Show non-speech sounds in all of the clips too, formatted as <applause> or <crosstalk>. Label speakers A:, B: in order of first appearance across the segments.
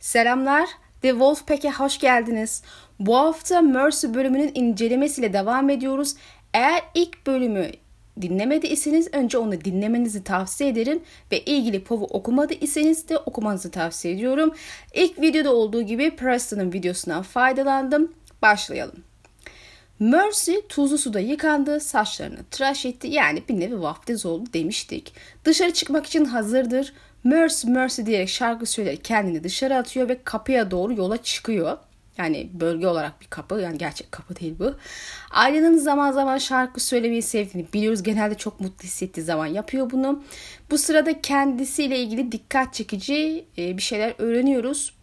A: Selamlar, The Wolfpack'e hoş geldiniz. Bu hafta Mercy bölümünün incelemesiyle devam ediyoruz. Eğer ilk bölümü dinlemediyseniz önce onu dinlemenizi tavsiye ederim ve ilgili povu okumadıysanız de okumanızı tavsiye ediyorum. İlk videoda olduğu gibi Preston'ın videosundan faydalandım. Başlayalım. Mercy tuzlu suda yıkandı, saçlarını tıraş etti yani bir nevi vaftiz oldu demiştik. Dışarı çıkmak için hazırdır. Mercy Mercy diyerek şarkı söyleyerek kendini dışarı atıyor ve kapıya doğru yola çıkıyor. Yani bölge olarak bir kapı yani gerçek kapı değil bu. Ailenin zaman zaman şarkı söylemeyi sevdiğini biliyoruz. Genelde çok mutlu hissettiği zaman yapıyor bunu. Bu sırada kendisiyle ilgili dikkat çekici e, bir şeyler öğreniyoruz.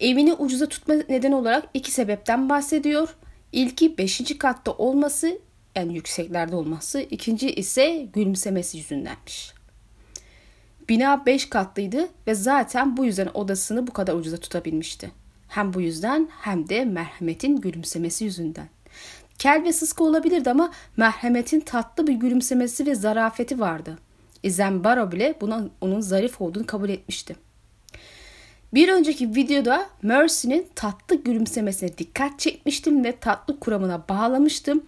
A: Evini ucuza tutma neden olarak iki sebepten bahsediyor. İlki 5. katta olması yani yükseklerde olması. ikinci ise gülümsemesi yüzündenmiş. Bina 5 katlıydı ve zaten bu yüzden odasını bu kadar ucuza tutabilmişti. Hem bu yüzden hem de merhametin gülümsemesi yüzünden. Kel ve sıska olabilirdi ama merhametin tatlı bir gülümsemesi ve zarafeti vardı. İzen Baro bile buna onun zarif olduğunu kabul etmişti. Bir önceki videoda Mercy'nin tatlı gülümsemesine dikkat çekmiştim ve tatlı kuramına bağlamıştım.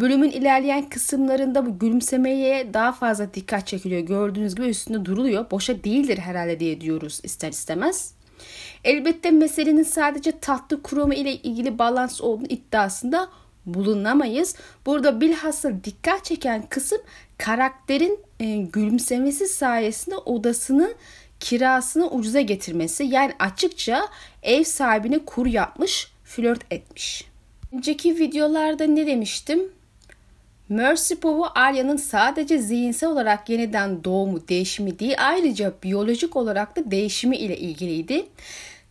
A: Bölümün ilerleyen kısımlarında bu gülümsemeye daha fazla dikkat çekiliyor. Gördüğünüz gibi üstünde duruluyor. Boşa değildir herhalde diye diyoruz ister istemez. Elbette meselenin sadece tatlı kuramı ile ilgili balans olduğunu iddiasında bulunamayız. Burada bilhassa dikkat çeken kısım karakterin e, gülümsemesi sayesinde odasını kirasını ucuza getirmesi. Yani açıkça ev sahibine kur yapmış, flört etmiş. Önceki videolarda ne demiştim? Mercy Pov'u Arya'nın sadece zihinsel olarak yeniden doğumu, değişimi değil ayrıca biyolojik olarak da değişimi ile ilgiliydi.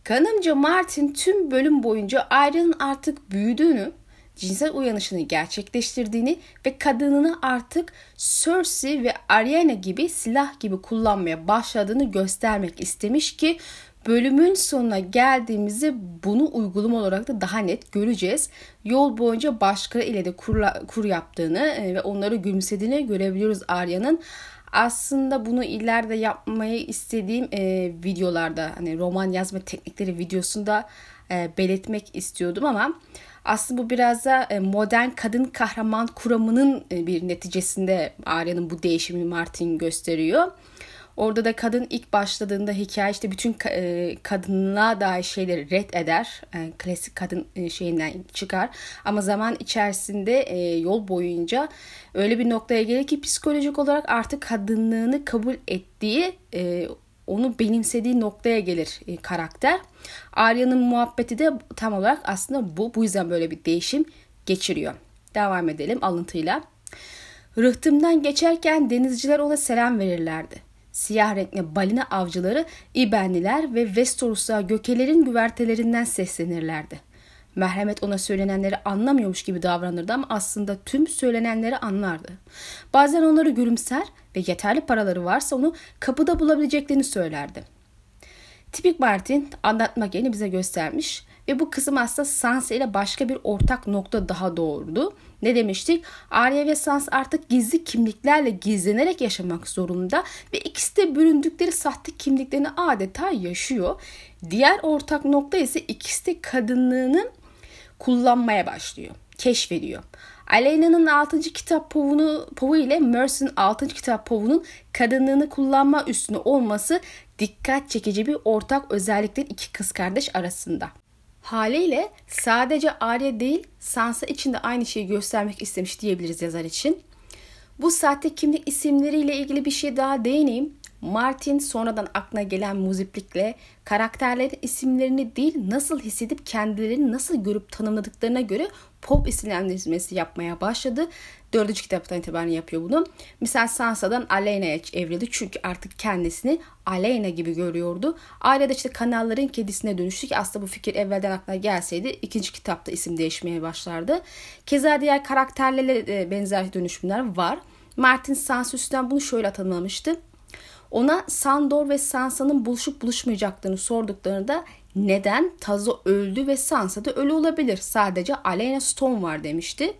A: Kanımca Martin tüm bölüm boyunca Arya'nın artık büyüdüğünü, cinsel uyanışını gerçekleştirdiğini ve kadınını artık Cersei ve Ariana gibi silah gibi kullanmaya başladığını göstermek istemiş ki bölümün sonuna geldiğimizde bunu uygulama olarak da daha net göreceğiz. Yol boyunca başkaları ile de kurla, kur yaptığını e, ve onları gülümsediğini görebiliyoruz Arya'nın. Aslında bunu ileride yapmayı istediğim e, videolarda hani roman yazma teknikleri videosunda e, belirtmek istiyordum ama aslında bu biraz da e, modern kadın kahraman kuramının e, bir neticesinde Arya'nın bu değişimini Martin gösteriyor. Orada da kadın ilk başladığında hikaye işte bütün e, kadınlığa dair şeyleri red eder. klasik kadın şeyinden çıkar. Ama zaman içerisinde yol boyunca öyle bir noktaya gelir ki psikolojik olarak artık kadınlığını kabul ettiği onu benimsediği noktaya gelir e, karakter. Arya'nın muhabbeti de tam olarak aslında bu. Bu yüzden böyle bir değişim geçiriyor. Devam edelim alıntıyla. Rıhtımdan geçerken denizciler ona selam verirlerdi. Siyah renkli balina avcıları İbenliler ve Vestorus'a gökelerin güvertelerinden seslenirlerdi. Merhamet ona söylenenleri anlamıyormuş gibi davranırdı ama aslında tüm söylenenleri anlardı. Bazen onları gülümser ve yeterli paraları varsa onu kapıda bulabileceklerini söylerdi. Tipik Martin anlatmak yerini bize göstermiş ve bu kısım aslında Sansa ile başka bir ortak nokta daha doğurdu. Ne demiştik? Arya ve Sansa artık gizli kimliklerle gizlenerek yaşamak zorunda ve ikisi de büründükleri sahte kimliklerini adeta yaşıyor. Diğer ortak nokta ise ikisi de kadınlığını kullanmaya başlıyor, keşfediyor. Aleyna'nın 6. kitap povunu, povu ile Mercy'nin 6. kitap povunun kadınlığını kullanma üstüne olması dikkat çekici bir ortak özellikler iki kız kardeş arasında. Haliyle sadece Arya değil Sansa için de aynı şeyi göstermek istemiş diyebiliriz yazar için. Bu sahte kimlik isimleriyle ilgili bir şey daha değineyim. Martin sonradan aklına gelen muziplikle karakterlerin isimlerini değil nasıl hissedip kendilerini nasıl görüp tanımladıklarına göre pop isimlendirmesi yapmaya başladı. Dördüncü kitaptan itibaren yapıyor bunu. Misal Sansa'dan Aleyna'ya evrildi çünkü artık kendisini Aleyna gibi görüyordu. Ailede işte kanalların kedisine dönüştü ki aslında bu fikir evvelden aklına gelseydi ikinci kitapta isim değişmeye başlardı. Keza diğer karakterlerle de benzer dönüşümler var. Martin Sansa bunu şöyle tanımlamıştı. Ona Sandor ve Sansa'nın buluşup buluşmayacaklarını sorduklarında neden Tazo öldü ve Sansa da ölü olabilir. Sadece Alena Stone var demişti.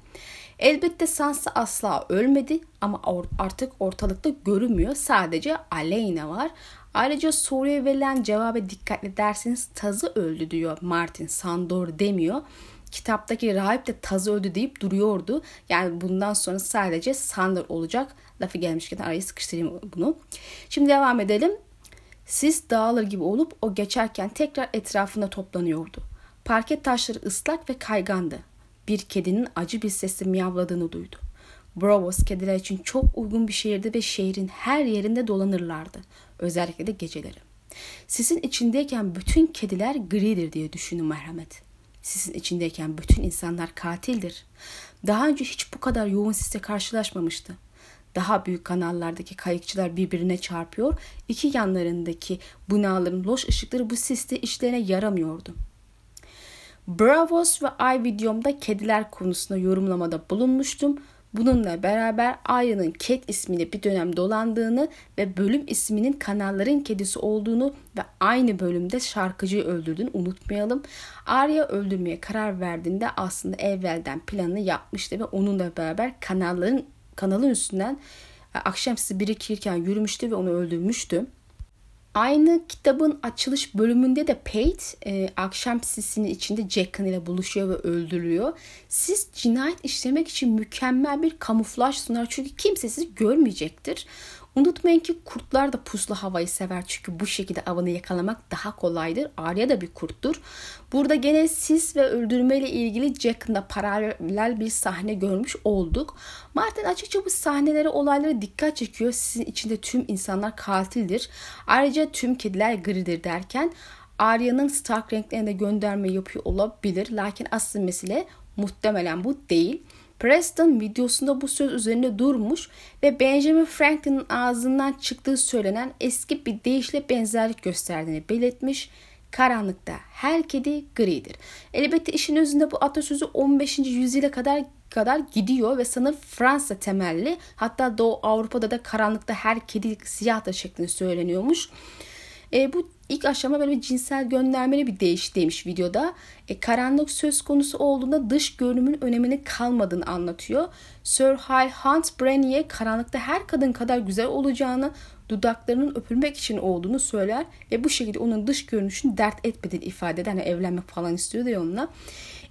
A: Elbette Sansa asla ölmedi ama artık ortalıkta görünmüyor. Sadece Aleyna var. Ayrıca soruya verilen cevaba dikkat ederseniz tazı öldü diyor Martin Sandor demiyor. Kitaptaki rahip de tazı öldü deyip duruyordu. Yani bundan sonra sadece Sandor olacak. Lafı gelmişken araya sıkıştırayım bunu. Şimdi devam edelim. Sis dağılır gibi olup o geçerken tekrar etrafında toplanıyordu. Parket taşları ıslak ve kaygandı. Bir kedinin acı bir sesle miyavladığını duydu. Bravos kediler için çok uygun bir şehirdi ve şehrin her yerinde dolanırlardı. Özellikle de geceleri. Sisin içindeyken bütün kediler gridir diye düşünün merhamet. Sisin içindeyken bütün insanlar katildir. Daha önce hiç bu kadar yoğun sisle karşılaşmamıştı. Daha büyük kanallardaki kayıkçılar birbirine çarpıyor, iki yanlarındaki binaların loş ışıkları bu siste işlerine yaramıyordu. Bravos ve Ay videomda kediler konusunda yorumlamada bulunmuştum. Bununla beraber Arya'nın Cat ismiyle bir dönem dolandığını ve bölüm isminin kanalların kedisi olduğunu ve aynı bölümde şarkıcıyı öldürdüğünü unutmayalım. Arya öldürmeye karar verdiğinde aslında evvelden planını yapmıştı ve onunla beraber kanalların kanalın üstünden e, akşamsı birikirken yürümüştü ve onu öldürmüştü. Aynı kitabın açılış bölümünde de Pate e, akşam sisinin içinde Jackson ile buluşuyor ve öldürülüyor. Siz cinayet işlemek için mükemmel bir kamuflaj sunar çünkü kimse sizi görmeyecektir. Unutmayın ki kurtlar da puslu havayı sever çünkü bu şekilde avını yakalamak daha kolaydır. Arya da bir kurttur. Burada gene sis ve öldürme ile ilgili Jack'ın paralel bir sahne görmüş olduk. Martin açıkça bu sahneleri olaylara dikkat çekiyor. Sizin içinde tüm insanlar katildir. Ayrıca tüm kediler gridir derken Arya'nın Stark renklerine gönderme yapıyor olabilir. Lakin asıl mesele muhtemelen bu değil. Preston videosunda bu söz üzerinde durmuş ve Benjamin Franklin'in ağzından çıktığı söylenen eski bir deyişle benzerlik gösterdiğini belirtmiş. Karanlıkta her kedi gridir. Elbette işin özünde bu atasözü 15. yüzyıla kadar kadar gidiyor ve sanırım Fransa temelli. Hatta Doğu Avrupa'da da karanlıkta her kedi siyahtır şeklinde söyleniyormuş. E, bu ilk aşama böyle bir cinsel göndermeli bir değiş demiş videoda. E, karanlık söz konusu olduğunda dış görünümün önemini kalmadığını anlatıyor. Sir High Hunt Brannier karanlıkta her kadın kadar güzel olacağını, dudaklarının öpülmek için olduğunu söyler ve bu şekilde onun dış görünüşünü dert etmediğini ifade eder. Hani evlenmek falan istiyor ya onunla.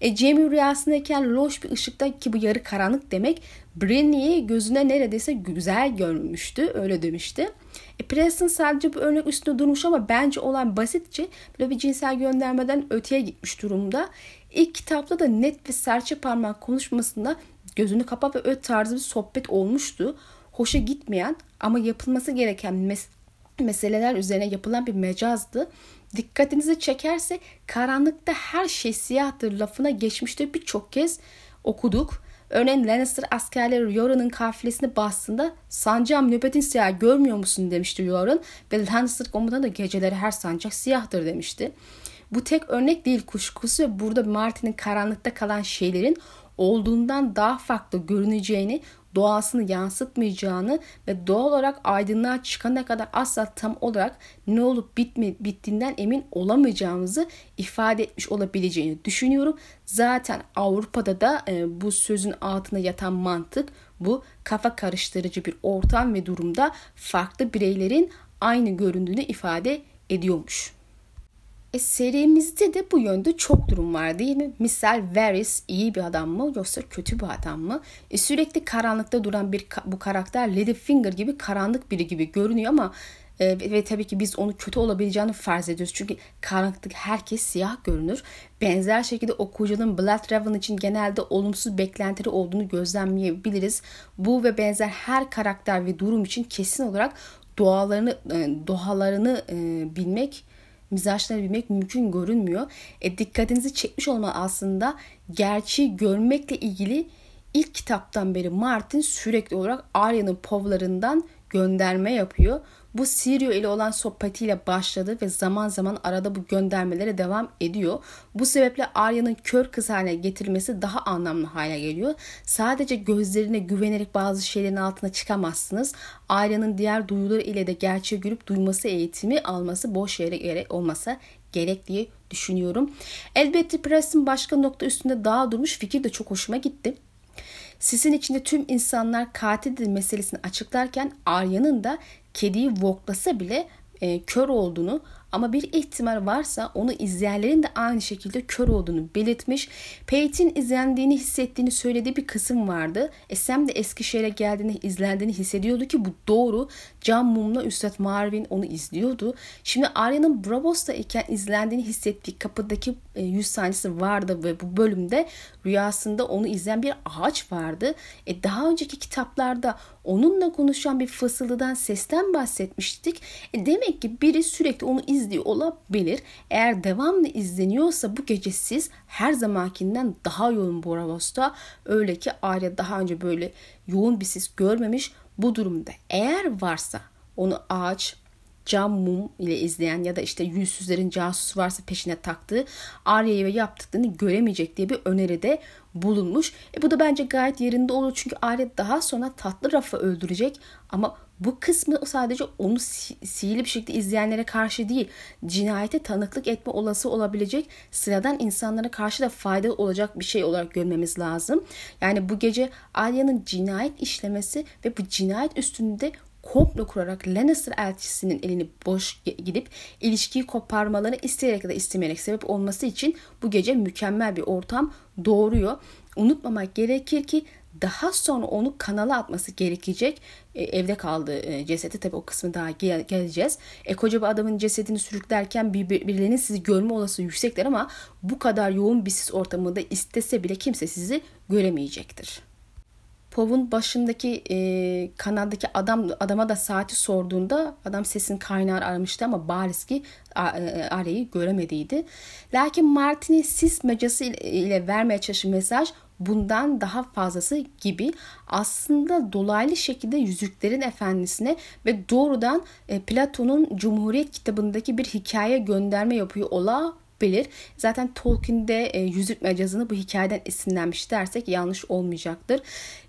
A: E, Jamie rüyasındayken loş bir ışıkta ki bu yarı karanlık demek Brenny'i gözüne neredeyse güzel görmüştü. Öyle demişti. E, Preston sadece bu örnek üstünde durmuş ama bence olan basitçe böyle bir cinsel göndermeden öteye gitmiş durumda. İlk kitapta da net ve serçe parmak konuşmasında gözünü kapa ve öt tarzı bir sohbet olmuştu. Hoşa gitmeyen ama yapılması gereken mes- meseleler üzerine yapılan bir mecazdı. Dikkatinizi çekerse karanlıkta her şey siyahtır lafına geçmişte birçok kez okuduk. Örneğin Lannister askerleri Yoren'ın kafilesini bastığında sancağım nöbetin siyah görmüyor musun demişti Yoren ve Lannister komutanı da geceleri her sancak siyahtır demişti. Bu tek örnek değil kuşkusu ve burada Martin'in karanlıkta kalan şeylerin olduğundan daha farklı görüneceğini doğasını yansıtmayacağını ve doğal olarak aydınlığa çıkana kadar asla tam olarak ne olup bitme, bittiğinden emin olamayacağımızı ifade etmiş olabileceğini düşünüyorum. Zaten Avrupa'da da e, bu sözün altına yatan mantık bu kafa karıştırıcı bir ortam ve durumda farklı bireylerin aynı göründüğünü ifade ediyormuş. E, serimizde de bu yönde çok durum var değil mi? Misal Varys iyi bir adam mı yoksa kötü bir adam mı? E, sürekli karanlıkta duran bir bu karakter Littlefinger gibi karanlık biri gibi görünüyor ama e, ve, tabii ki biz onu kötü olabileceğini farz ediyoruz. Çünkü karanlıkta herkes siyah görünür. Benzer şekilde okuyucunun Bloodraven için genelde olumsuz beklentileri olduğunu gözlemleyebiliriz. Bu ve benzer her karakter ve durum için kesin olarak doğalarını e, doğalarını e, bilmek mizaçları bilmek mümkün görünmüyor. E, dikkatinizi çekmiş olma aslında gerçeği görmekle ilgili ilk kitaptan beri Martin sürekli olarak Arya'nın povlarından gönderme yapıyor. Bu Sirio ile olan sohbetiyle başladı ve zaman zaman arada bu göndermelere devam ediyor. Bu sebeple Arya'nın kör kız haline getirilmesi daha anlamlı hale geliyor. Sadece gözlerine güvenerek bazı şeylerin altına çıkamazsınız. Arya'nın diğer duyuları ile de gerçeği görüp duyması eğitimi alması boş yere gerek olmasa gerek diye düşünüyorum. Elbette Preston başka nokta üstünde daha durmuş fikir de çok hoşuma gitti. Sisin içinde tüm insanlar katildir meselesini açıklarken Arya'nın da kediyi voklasa bile e, kör olduğunu ama bir ihtimal varsa onu izleyenlerin de aynı şekilde kör olduğunu belirtmiş. Peyton izlendiğini hissettiğini söylediği bir kısım vardı. E Sam de Eskişehir'e geldiğini izlendiğini hissediyordu ki bu doğru. Can Mum'la Üstad Marvin onu izliyordu. Şimdi Arya'nın Bravos'ta iken izlendiğini hissettiği kapıdaki e, yüz sahnesi vardı ve bu bölümde rüyasında onu izleyen bir ağaç vardı. E daha önceki kitaplarda onunla konuşan bir fısıldıdan sesten bahsetmiştik. E demek ki biri sürekli onu izliyor olabilir. Eğer devamlı izleniyorsa bu gece siz her zamankinden daha yoğun Boravos'ta öyle ki Arya daha önce böyle yoğun bir sis görmemiş. Bu durumda eğer varsa onu ağaç, cam mum ile izleyen ya da işte yüzsüzlerin casusu varsa peşine taktığı Arya'yı ve yaptıklarını göremeyecek diye bir öneride bulunmuş. E bu da bence gayet yerinde olur çünkü Arya daha sonra tatlı Rafa öldürecek ama bu kısmı sadece onu sihirli bir şekilde izleyenlere karşı değil, cinayete tanıklık etme olası olabilecek sıradan insanlara karşı da faydalı olacak bir şey olarak görmemiz lazım. Yani bu gece Arya'nın cinayet işlemesi ve bu cinayet üstünde komplo kurarak Lannister elçisinin elini boş gidip ilişkiyi koparmalarını isteyerek ya da istemeyerek sebep olması için bu gece mükemmel bir ortam doğuruyor. Unutmamak gerekir ki daha sonra onu kanala atması gerekecek. E, evde kaldı e, cesedi. Tabi o kısmı daha gel- geleceğiz. E, koca bir adamın cesedini sürüklerken bir, birilerinin sizi görme olası yüksektir ama bu kadar yoğun bir sis ortamında istese bile kimse sizi göremeyecektir. Pov'un başındaki e, kanaldaki adam adama da saati sorduğunda adam sesin kaynağını aramıştı ama bariz ki e, Arya'yı göremediydi. Lakin Martin'in sis mecası ile, vermeye çalıştığı mesaj bundan daha fazlası gibi aslında dolaylı şekilde Yüzüklerin Efendisi'ne ve doğrudan e, Platon'un Cumhuriyet kitabındaki bir hikaye gönderme yapıyor ola bilir. Zaten Tolkien'de e, yüzük mecazını bu hikayeden esinlenmiş dersek yanlış olmayacaktır.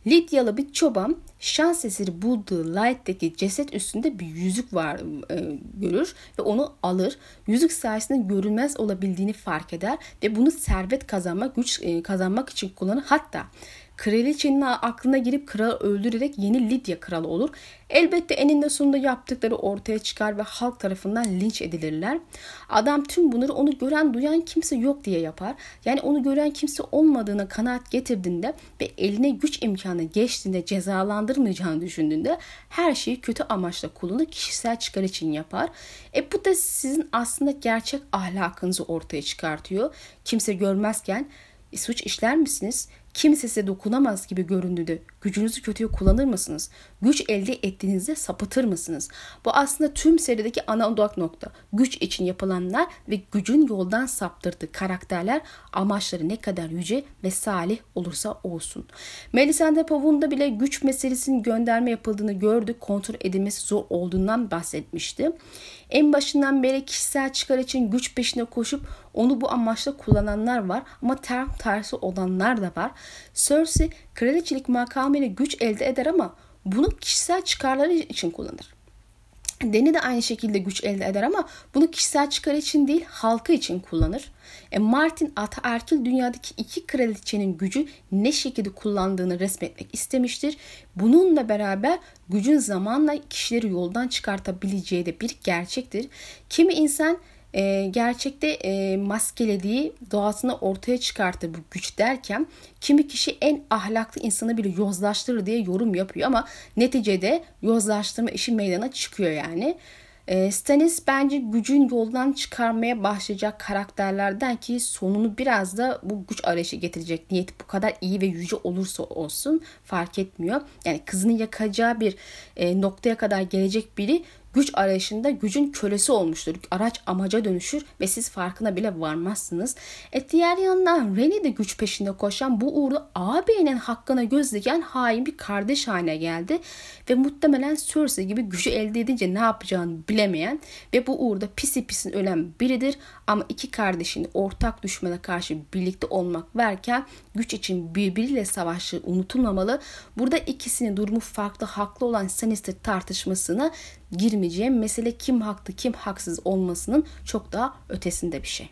A: Lidyalı bir çoban şans eseri bulduğu Light'teki ceset üstünde bir yüzük var e, görür ve onu alır. Yüzük sayesinde görünmez olabildiğini fark eder ve bunu servet kazanmak, güç e, kazanmak için kullanır. Hatta Kraliçenin aklına girip kralı öldürerek yeni Lidya kralı olur. Elbette eninde sonunda yaptıkları ortaya çıkar ve halk tarafından linç edilirler. Adam tüm bunları onu gören duyan kimse yok diye yapar. Yani onu gören kimse olmadığına kanaat getirdiğinde ve eline güç imkanı geçtiğinde cezalandırmayacağını düşündüğünde her şeyi kötü amaçla kullanır kişisel çıkar için yapar. E bu da sizin aslında gerçek ahlakınızı ortaya çıkartıyor. Kimse görmezken e, suç işler misiniz? Kimse size dokunamaz gibi göründüğünde gücünüzü kötüye kullanır mısınız? Güç elde ettiğinizde sapıtır mısınız? Bu aslında tüm serideki ana odak nokta. Güç için yapılanlar ve gücün yoldan saptırdığı karakterler amaçları ne kadar yüce ve salih olursa olsun. Melisande Pavun'da bile güç meselesinin gönderme yapıldığını gördük. Kontrol edilmesi zor olduğundan bahsetmişti. En başından beri kişisel çıkar için güç peşine koşup onu bu amaçla kullananlar var ama tam tersi olanlar da var. Cersei kraliçelik makamıyla güç elde eder ama bunu kişisel çıkarları için kullanır. Deni de aynı şekilde güç elde eder ama bunu kişisel çıkar için değil halkı için kullanır. E Martin ataerkil dünyadaki iki kraliçenin gücü ne şekilde kullandığını resmetmek istemiştir. Bununla beraber gücün zamanla kişileri yoldan çıkartabileceği de bir gerçektir. Kimi insan e, gerçekte e, maskelediği doğasını ortaya çıkartır bu güç derken kimi kişi en ahlaklı insanı bile yozlaştırır diye yorum yapıyor ama neticede yozlaştırma işi meydana çıkıyor yani. E, Stannis bence gücün yoldan çıkarmaya başlayacak karakterlerden ki sonunu biraz da bu güç arayışı getirecek. Niyeti bu kadar iyi ve yüce olursa olsun fark etmiyor. Yani kızını yakacağı bir e, noktaya kadar gelecek biri güç arayışında gücün kölesi olmuştur. Araç amaca dönüşür ve siz farkına bile varmazsınız. E diğer yandan Reni de güç peşinde koşan bu uğurda ağabeyinin hakkına göz diken hain bir kardeş haline geldi. Ve muhtemelen Cersei gibi gücü elde edince ne yapacağını bilemeyen ve bu uğurda pisi pisin ölen biridir. Ama iki kardeşin ortak düşmana karşı birlikte olmak verken güç için birbiriyle savaşı unutulmamalı. Burada ikisinin durumu farklı haklı olan Lannister tartışmasına girmeyeceğim. Mesele kim haklı kim haksız olmasının çok daha ötesinde bir şey.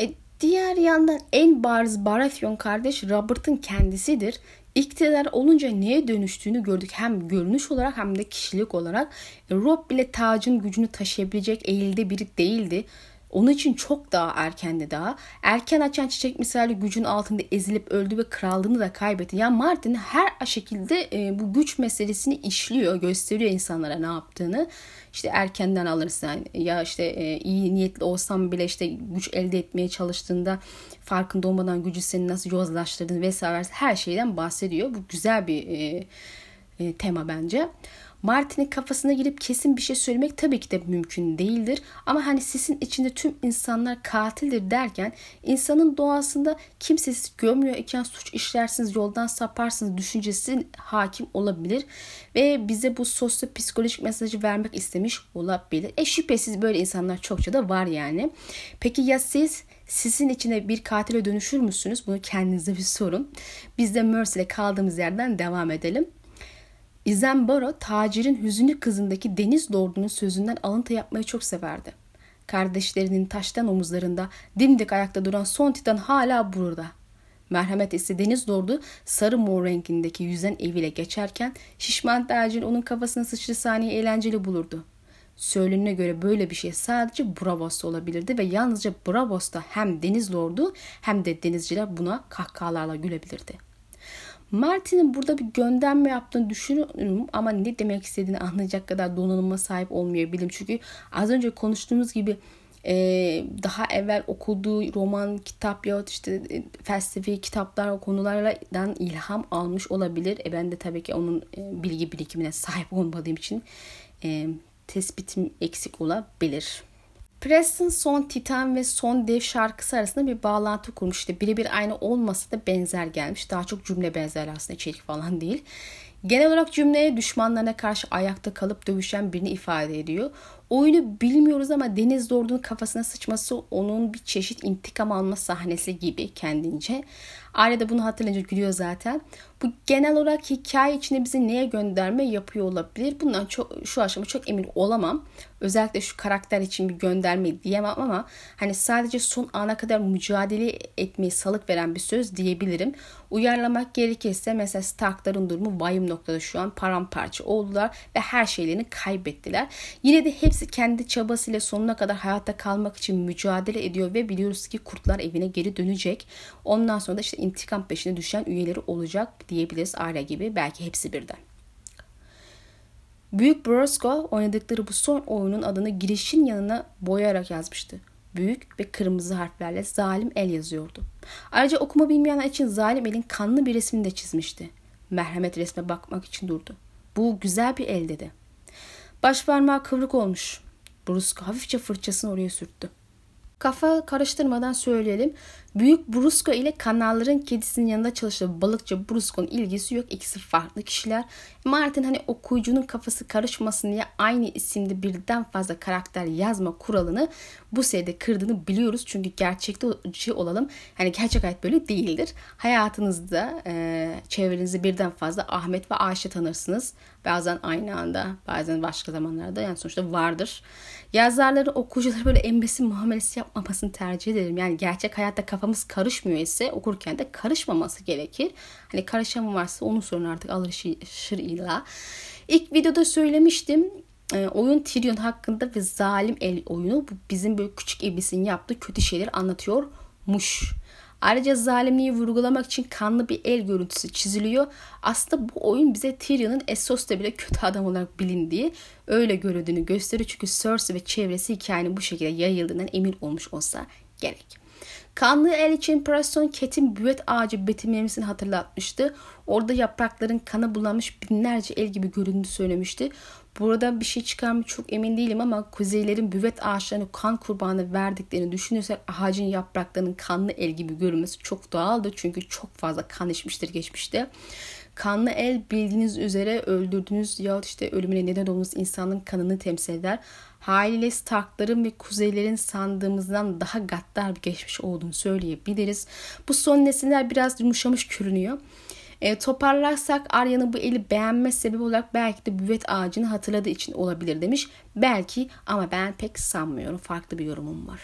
A: E, Diğer yandan en bariz Baratheon kardeş Robert'ın kendisidir. İktidar olunca neye dönüştüğünü gördük hem görünüş olarak hem de kişilik olarak. E, Rob bile tacın gücünü taşıyabilecek eğilde biri değildi. Onun için çok daha erkendi daha. Erken açan çiçek misali gücün altında ezilip öldü ve krallığını da kaybetti. Yani Martin her şekilde e, bu güç meselesini işliyor, gösteriyor insanlara ne yaptığını. İşte erkenden alırsın ya işte e, iyi niyetli olsam bile işte güç elde etmeye çalıştığında farkında olmadan gücü seni nasıl yozlaştırdığını vesaire her şeyden bahsediyor. Bu güzel bir e, tema bence. Martin'in kafasına girip kesin bir şey söylemek tabii ki de mümkün değildir. Ama hani sisin içinde tüm insanlar katildir derken insanın doğasında kimse sizi görmüyor iken suç işlersiniz, yoldan saparsınız düşüncesi hakim olabilir. Ve bize bu sosyo-psikolojik mesajı vermek istemiş olabilir. E şüphesiz böyle insanlar çokça da var yani. Peki ya siz sizin içine bir katile dönüşür müsünüz? Bunu kendinize bir sorun. Biz de Mercy ile kaldığımız yerden devam edelim. Izembaro tacirin hüzünlü kızındaki deniz lordunun sözünden alıntı yapmayı çok severdi. Kardeşlerinin taştan omuzlarında dimdik ayakta duran son titan hala burada. Merhamet ise deniz lordu sarı mor rengindeki yüzen eviyle geçerken şişman tacir onun kafasına sıçrı saniye eğlenceli bulurdu. Söylenene göre böyle bir şey sadece Bravos'ta olabilirdi ve yalnızca Bravos'ta hem deniz lordu hem de denizciler buna kahkahalarla gülebilirdi. Martin'in burada bir gönderme yaptığını düşünüyorum ama ne demek istediğini anlayacak kadar donanıma sahip olmayabilirim. Çünkü az önce konuştuğumuz gibi e, daha evvel okuduğu roman, kitap ya işte e, felsefi kitaplar o konulardan ilham almış olabilir. E ben de tabii ki onun e, bilgi birikimine sahip olmadığım için e, tespitim eksik olabilir. Preston son Titan ve son Dev şarkısı arasında bir bağlantı kurmuş. İşte birebir aynı olmasa da benzer gelmiş. Daha çok cümle benzer aslında içerik falan değil. Genel olarak cümleye düşmanlarına karşı ayakta kalıp dövüşen birini ifade ediyor. Oyunu bilmiyoruz ama Deniz Lord'un kafasına sıçması onun bir çeşit intikam alma sahnesi gibi kendince. Aile de bunu hatırlayınca gülüyor zaten. Bu genel olarak hikaye içinde bizi neye gönderme yapıyor olabilir. Bundan çok, şu aşama çok emin olamam. Özellikle şu karakter için bir gönderme diyemem ama hani sadece son ana kadar mücadele etmeyi salık veren bir söz diyebilirim. Uyarlamak gerekirse mesela Stark'ların durumu vahim noktada şu an paramparça oldular ve her şeylerini kaybettiler. Yine de hepsi kendi çabasıyla sonuna kadar hayatta kalmak için mücadele ediyor ve biliyoruz ki kurtlar evine geri dönecek. Ondan sonra da işte intikam peşine düşen üyeleri olacak diyebiliriz aile gibi belki hepsi birden. Büyük Brosco oynadıkları bu son oyunun adını girişin yanına boyayarak yazmıştı. Büyük ve kırmızı harflerle zalim el yazıyordu. Ayrıca okuma bilmeyenler için zalim elin kanlı bir resmini de çizmişti. Merhamet resme bakmak için durdu. Bu güzel bir el dedi. Baş parmağı kıvrık olmuş. Brusco hafifçe fırçasını oraya sürttü. Kafa karıştırmadan söyleyelim. Büyük Brusco ile kanalların kedisinin yanında çalışan balıkçı Brusco'nun ilgisi yok. İkisi farklı kişiler. Martin hani okuyucunun kafası karışmasın diye aynı isimde birden fazla karakter yazma kuralını bu seride kırdığını biliyoruz. Çünkü gerçekçi olalım. Hani gerçek hayat böyle değildir. Hayatınızda e, çevrenizde birden fazla Ahmet ve Ayşe tanırsınız. Bazen aynı anda bazen başka zamanlarda yani sonuçta vardır. Yazarları okuyucuları böyle embesil muamelesi yapmamasını tercih ederim. Yani gerçek hayatta kafamız karışmıyor ise okurken de karışmaması gerekir. Hani karışan varsa onun sorun artık alışırıyla. İlk videoda söylemiştim e, oyun Tyrion hakkında ve zalim el oyunu bu bizim böyle küçük iblisin yaptığı kötü şeyleri anlatıyormuş. Ayrıca zalimliği vurgulamak için kanlı bir el görüntüsü çiziliyor. Aslında bu oyun bize Tyrion'un Essos'ta bile kötü adam olarak bilindiği, öyle görüldüğünü gösteriyor. Çünkü Cersei ve çevresi hikayenin bu şekilde yayıldığından emin olmuş olsa gerek. Kanlı el için Preston Cat'in büvet ağacı betimlemesini hatırlatmıştı. Orada yaprakların kana bulanmış binlerce el gibi göründüğünü söylemişti. Burada bir şey çıkar mı çok emin değilim ama kuzeylerin büvet ağaçlarını kan kurbanı verdiklerini düşünürsek ağacın yapraklarının kanlı el gibi görünmesi çok doğaldı. Çünkü çok fazla kan içmiştir geçmişte. Kanlı el bildiğiniz üzere öldürdüğünüz ya işte ölümüne neden olmuş insanın kanını temsil eder. Haliyle Starkların ve Kuzeylerin sandığımızdan daha gaddar bir geçmiş olduğunu söyleyebiliriz. Bu son nesiller biraz yumuşamış görünüyor. E, toparlarsak Arya'nın bu eli beğenme sebebi olarak belki de büvet ağacını hatırladığı için olabilir demiş. Belki ama ben pek sanmıyorum. Farklı bir yorumum var.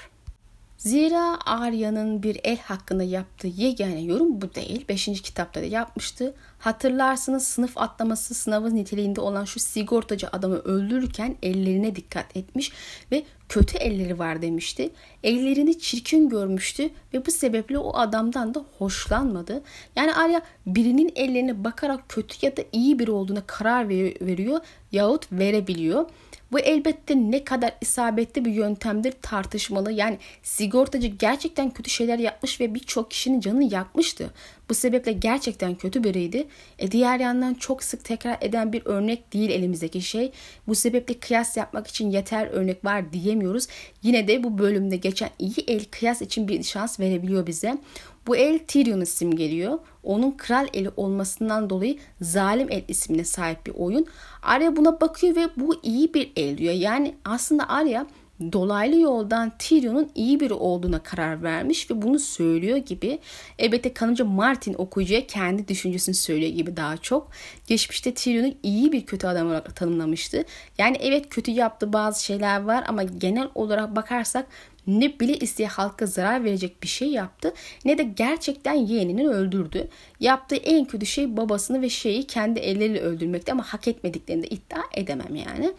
A: Zira Arya'nın bir el hakkında yaptığı yegane yorum bu değil. Beşinci kitapta da yapmıştı. Hatırlarsınız sınıf atlaması sınavı niteliğinde olan şu sigortacı adamı öldürürken ellerine dikkat etmiş ve kötü elleri var demişti. Ellerini çirkin görmüştü ve bu sebeple o adamdan da hoşlanmadı. Yani Arya birinin ellerine bakarak kötü ya da iyi biri olduğuna karar veriyor yahut verebiliyor. Bu elbette ne kadar isabetli bir yöntemdir tartışmalı. Yani sigortacı gerçekten kötü şeyler yapmış ve birçok kişinin canını yakmıştı. Bu sebeple gerçekten kötü biriydi. E diğer yandan çok sık tekrar eden bir örnek değil elimizdeki şey. Bu sebeple kıyas yapmak için yeter örnek var diyemiyoruz. Yine de bu bölümde geçen iyi el kıyas için bir şans verebiliyor bize. Bu el Tyrion'u simgeliyor. Onun kral eli olmasından dolayı zalim el ismine sahip bir oyun. Arya buna bakıyor ve bu iyi bir el diyor. Yani aslında Arya dolaylı yoldan Tyrion'un iyi biri olduğuna karar vermiş ve bunu söylüyor gibi. Elbette kanımca Martin okuyucuya kendi düşüncesini söylüyor gibi daha çok. Geçmişte Tyrion'u iyi bir kötü adam olarak tanımlamıştı. Yani evet kötü yaptığı bazı şeyler var ama genel olarak bakarsak ne bile isteye halka zarar verecek bir şey yaptı ne de gerçekten yeğenini öldürdü. Yaptığı en kötü şey babasını ve şeyi kendi elleriyle öldürmekti ama hak etmediklerini de iddia edemem yani.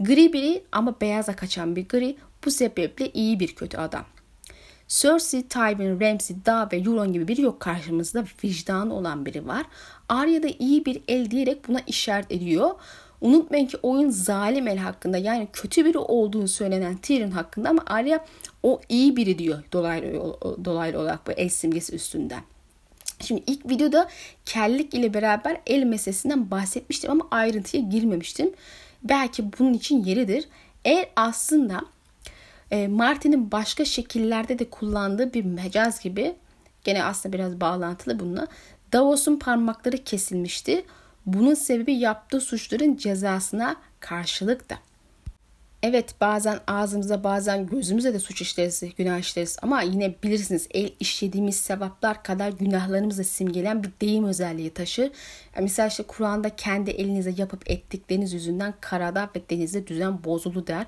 A: Gri biri ama beyaza kaçan bir gri bu sebeple iyi bir kötü adam. Cersei, Tywin, Ramsay, Dağ ve Euron gibi biri yok karşımızda. Vicdan olan biri var. Arya da iyi bir el diyerek buna işaret ediyor. Unutmayın ki oyun zalim el hakkında yani kötü biri olduğunu söylenen Tyrion hakkında ama Arya o iyi biri diyor dolaylı, dolaylı olarak bu el simgesi üstünden. Şimdi ilk videoda kellik ile beraber el meselesinden bahsetmiştim ama ayrıntıya girmemiştim. Belki bunun için yeridir. Eğer aslında e, Martin'in başka şekillerde de kullandığı bir mecaz gibi gene aslında biraz bağlantılı bununla Davos'un parmakları kesilmişti. Bunun sebebi yaptığı suçların cezasına karşılık da. Evet bazen ağzımıza bazen gözümüze de suç işleriz, günah işleriz ama yine bilirsiniz el işlediğimiz sevaplar kadar günahlarımızı simgelen bir deyim özelliği taşır. Yani mesela işte Kur'an'da kendi elinize yapıp ettikleriniz yüzünden karada ve denizde düzen bozuldu der.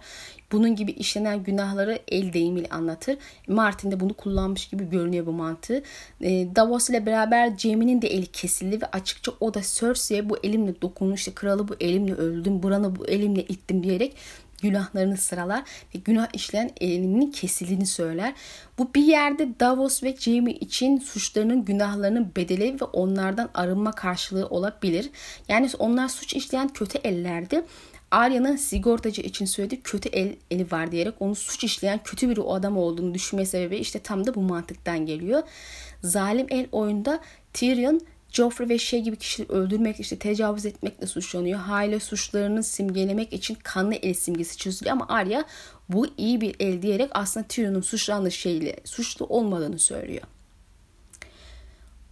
A: Bunun gibi işlenen günahları el deyimiyle anlatır. Martin de bunu kullanmış gibi görünüyor bu mantığı. Ee, Davos ile beraber Jaime'nin de eli kesildi ve açıkça o da Cersei'ye bu elimle dokunmuştu. Kralı bu elimle öldüm, buranı bu elimle ittim diyerek günahlarını sıralar ve günah işleyen elinin kesildiğini söyler. Bu bir yerde Davos ve Jamie için suçlarının günahlarının bedeli ve onlardan arınma karşılığı olabilir. Yani onlar suç işleyen kötü ellerdi. Arya'nın sigortacı için söylediği kötü el, eli var diyerek onu suç işleyen kötü bir o adam olduğunu düşünme sebebi işte tam da bu mantıktan geliyor. Zalim el oyunda Tyrion Joffrey ve şey gibi kişileri öldürmek, işte tecavüz etmekle suçlanıyor. Hale suçlarını simgelemek için kanlı el simgesi çözülüyor ama Arya bu iyi bir el diyerek aslında Tyrion'un suçlandığı şeyle suçlu olmadığını söylüyor.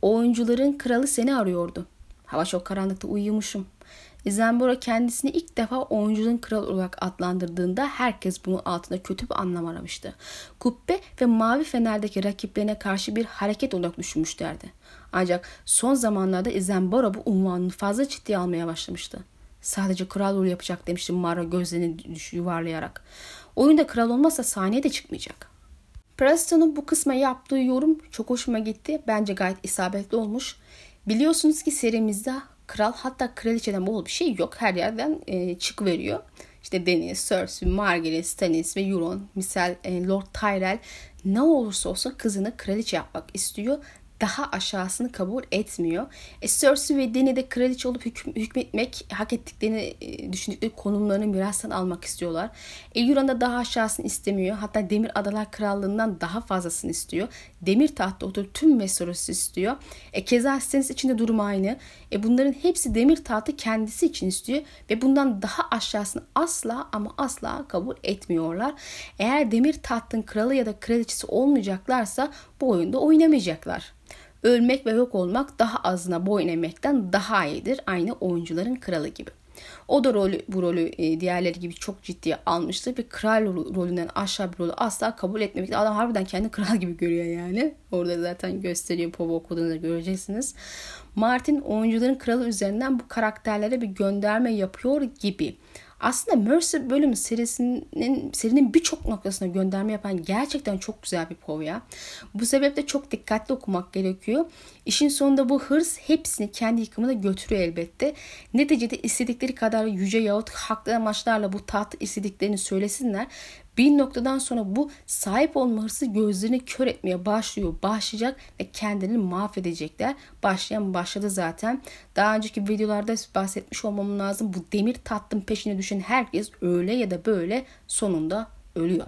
A: Oyuncuların kralı seni arıyordu. Hava çok karanlıkta uyumuşum. Zembora kendisini ilk defa oyuncunun kral olarak adlandırdığında herkes bunun altında kötü bir anlam aramıştı. Kubbe ve Mavi Fener'deki rakiplerine karşı bir hareket olarak düşünmüşlerdi. Ancak son zamanlarda Zembora bu unvanını fazla ciddiye almaya başlamıştı. Sadece kral rol yapacak demişti Mara gözlerini yuvarlayarak. Oyunda kral olmazsa sahneye de çıkmayacak. Preston'un bu kısma yaptığı yorum çok hoşuma gitti. Bence gayet isabetli olmuş. Biliyorsunuz ki serimizde kral hatta kraliçeden bol bir şey yok. Her yerden e, çık veriyor. İşte Deniz, Cersei, Margaret, Stannis ve Euron, misal e, Lord Tyrell ne olursa olsun kızını kraliçe yapmak istiyor daha aşağısını kabul etmiyor. E, Cersei ve Dany de kraliçe olup hüküm, hükmetmek hak ettiklerini e, düşündükleri konumlarını mirastan almak istiyorlar. E, Euron da daha aşağısını istemiyor. Hatta Demir Adalar Krallığından daha fazlasını istiyor. Demir tahtta oturup tüm Westeros'u istiyor. E, keza Stannis için de durum aynı. E, bunların hepsi Demir tahtı kendisi için istiyor ve bundan daha aşağısını asla ama asla kabul etmiyorlar. Eğer Demir tahtın kralı ya da kraliçesi olmayacaklarsa bu oyunda oynamayacaklar. Ölmek ve yok olmak daha azına boyun eğmekten daha iyidir. Aynı oyuncuların kralı gibi. O da rolü, bu rolü e, diğerleri gibi çok ciddiye almıştı ve kral rolünden aşağı bir rolü asla kabul etmemişti. Adam harbiden kendi <laughs> kral gibi görüyor yani. Orada zaten gösteriyor Pova okuduğunda göreceksiniz. Martin oyuncuların kralı üzerinden bu karakterlere bir gönderme yapıyor gibi. Aslında Mercy bölümü serisinin serinin birçok noktasına gönderme yapan gerçekten çok güzel bir povya. Bu sebeple çok dikkatli okumak gerekiyor. İşin sonunda bu hırs hepsini kendi yıkımına götürüyor elbette. Neticede istedikleri kadar yüce yahut haklı amaçlarla bu taht istediklerini söylesinler. Bir noktadan sonra bu sahip olma hırsı gözlerini kör etmeye başlıyor, başlayacak ve kendini mahvedecekler. Başlayan başladı zaten. Daha önceki videolarda bahsetmiş olmam lazım. Bu demir tatlın peşine düşen herkes öyle ya da böyle sonunda ölüyor.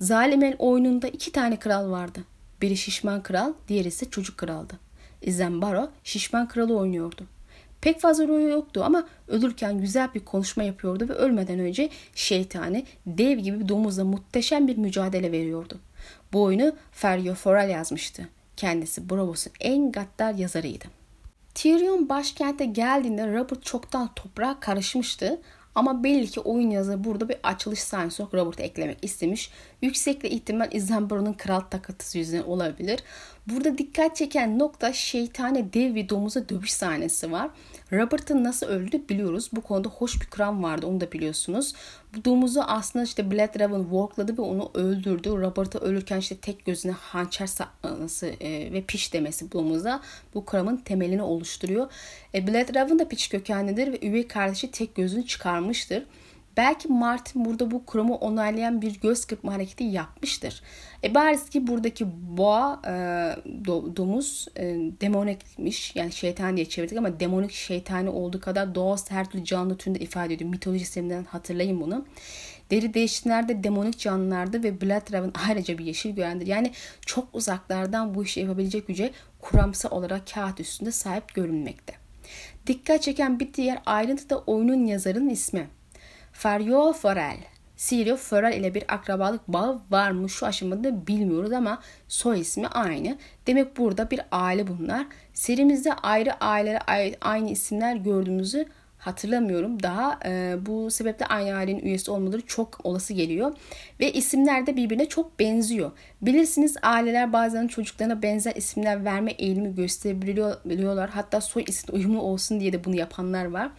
A: Zalim el oyununda iki tane kral vardı. Biri şişman kral, diğeri ise çocuk kraldı. Izembaro şişman kralı oynuyordu. Pek fazla rolü yoktu ama ölürken güzel bir konuşma yapıyordu ve ölmeden önce şeytani dev gibi bir domuzla muhteşem bir mücadele veriyordu. Bu oyunu Ferrio Forel yazmıştı. Kendisi Bravos'un en gaddar yazarıydı. Tyrion başkente geldiğinde Robert çoktan toprağa karışmıştı ama belli ki oyun yazarı burada bir açılış sahnesi olarak Robert'ı eklemek istemiş. Yüksekle ihtimal Isambro'nun kral takıntısı yüzünden olabilir. Burada dikkat çeken nokta şeytane dev bir domuza dövüş sahnesi var. Robert'ın nasıl öldüğünü biliyoruz. Bu konuda hoş bir kuram vardı onu da biliyorsunuz. Bu domuzu aslında işte Blood Raven walkladı ve onu öldürdü. Robert'ı ölürken işte tek gözüne hançer saklaması e, ve piş demesi domuza bu kuramın temelini oluşturuyor. E, Blood Raven da piç kökenlidir ve üvey kardeşi tek gözünü çıkarmıştır. Belki Martin burada bu kurumu onaylayan bir göz kırpma hareketi yapmıştır. E bariz ki buradaki boğa e, do, domuz e, demonikmiş. Yani şeytan diye çevirdik ama demonik şeytani olduğu kadar doğası her türlü canlı türünde ifade ediyor. Mitoloji sisteminden hatırlayın bunu. Deri değişimlerde demonik canlılardı ve Blood ayrıca bir yeşil görendir. Yani çok uzaklardan bu işi yapabilecek güce kuramsal olarak kağıt üstünde sahip görünmekte. Dikkat çeken bir diğer ayrıntı da oyunun yazarının ismi. Fario Forel. Sirio Forel ile bir akrabalık bağı var mı şu aşamada bilmiyoruz ama soy ismi aynı. Demek burada bir aile bunlar. Serimizde ayrı ailelere aynı isimler gördüğümüzü hatırlamıyorum. Daha e, bu sebeple aynı ailenin üyesi olmaları çok olası geliyor. Ve isimler de birbirine çok benziyor. Bilirsiniz aileler bazen çocuklarına benzer isimler verme eğilimi gösterebiliyorlar. Hatta soy isim uyumlu olsun diye de bunu yapanlar var.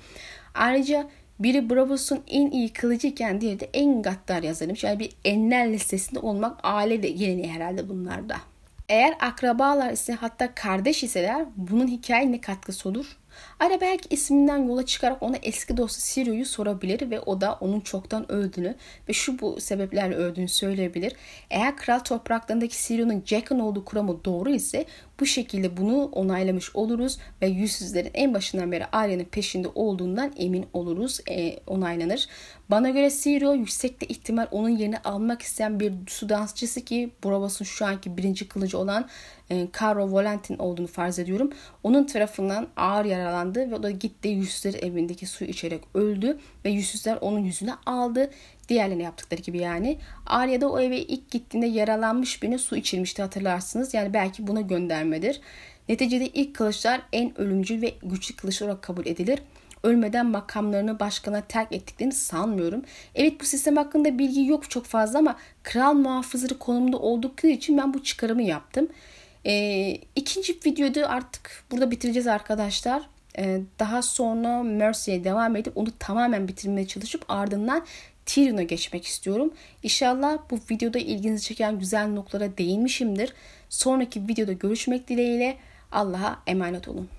A: Ayrıca biri Bravos'un en iyi kılıcıyken diğeri de en gaddar yazarıymış. Yani bir enler listesinde olmak aile de geleneği herhalde bunlarda. Eğer akrabalar ise hatta kardeş iseler bunun hikaye ne katkısı olur? Ara belki isminden yola çıkarak ona eski dostu Sirio'yu sorabilir ve o da onun çoktan öldüğünü ve şu bu sebeplerle öldüğünü söyleyebilir. Eğer kral topraklarındaki Sirio'nun Jack'ın olduğu kuramı doğru ise bu şekilde bunu onaylamış oluruz ve yüzsüzlerin en başından beri ailenin peşinde olduğundan emin oluruz, e, onaylanır. Bana göre Sirio yüksekte ihtimal onun yerini almak isteyen bir su dansçısı ki Bravos'un şu anki birinci kılıcı olan e, Caro Volantin olduğunu farz ediyorum. Onun tarafından ağır yaralandı ve o da gitti yüzsüzler evindeki suyu içerek öldü ve yüzsüzler onun yüzüne aldı. Diğerlerine yaptıkları gibi yani. Arya da o eve ilk gittiğinde yaralanmış birine su içirmişti hatırlarsınız. Yani belki buna göndermedir. Neticede ilk kılıçlar en ölümcül ve güçlü kılıç olarak kabul edilir. Ölmeden makamlarını başkana terk ettiklerini sanmıyorum. Evet bu sistem hakkında bilgi yok çok fazla ama kral muhafızları konumunda oldukları için ben bu çıkarımı yaptım. Ee, ikinci videoda artık burada bitireceğiz arkadaşlar. Ee, daha sonra Mercy'ye devam edip onu tamamen bitirmeye çalışıp ardından Tyrion'a geçmek istiyorum. İnşallah bu videoda ilginizi çeken güzel noktalara değinmişimdir. Sonraki videoda görüşmek dileğiyle Allah'a emanet olun.